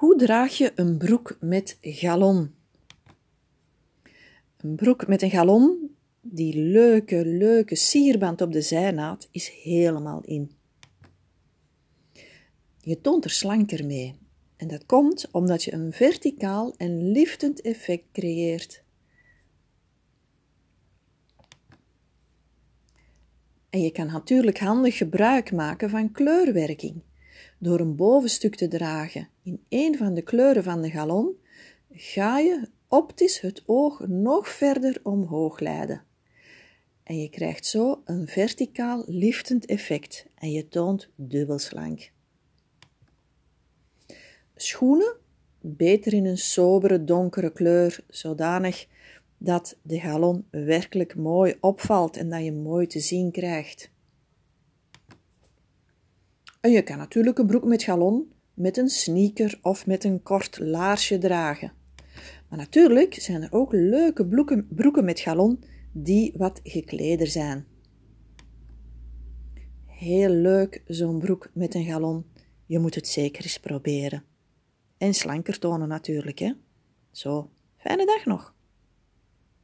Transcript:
Hoe draag je een broek met galon? Een broek met een galon, die leuke, leuke sierband op de zijnaad, is helemaal in. Je toont er slanker mee. En dat komt omdat je een verticaal en liftend effect creëert. En je kan natuurlijk handig gebruik maken van kleurwerking. Door een bovenstuk te dragen in een van de kleuren van de galon, ga je optisch het oog nog verder omhoog leiden. En je krijgt zo een verticaal liftend effect en je toont dubbel slank. Schoenen beter in een sobere donkere kleur, zodanig dat de galon werkelijk mooi opvalt en dat je mooi te zien krijgt. En je kan natuurlijk een broek met galon met een sneaker of met een kort laarsje dragen. Maar natuurlijk zijn er ook leuke broeken, met galon die wat gekleder zijn. Heel leuk zo'n broek met een galon. Je moet het zeker eens proberen. En slanker tonen natuurlijk, hè. Zo, fijne dag nog.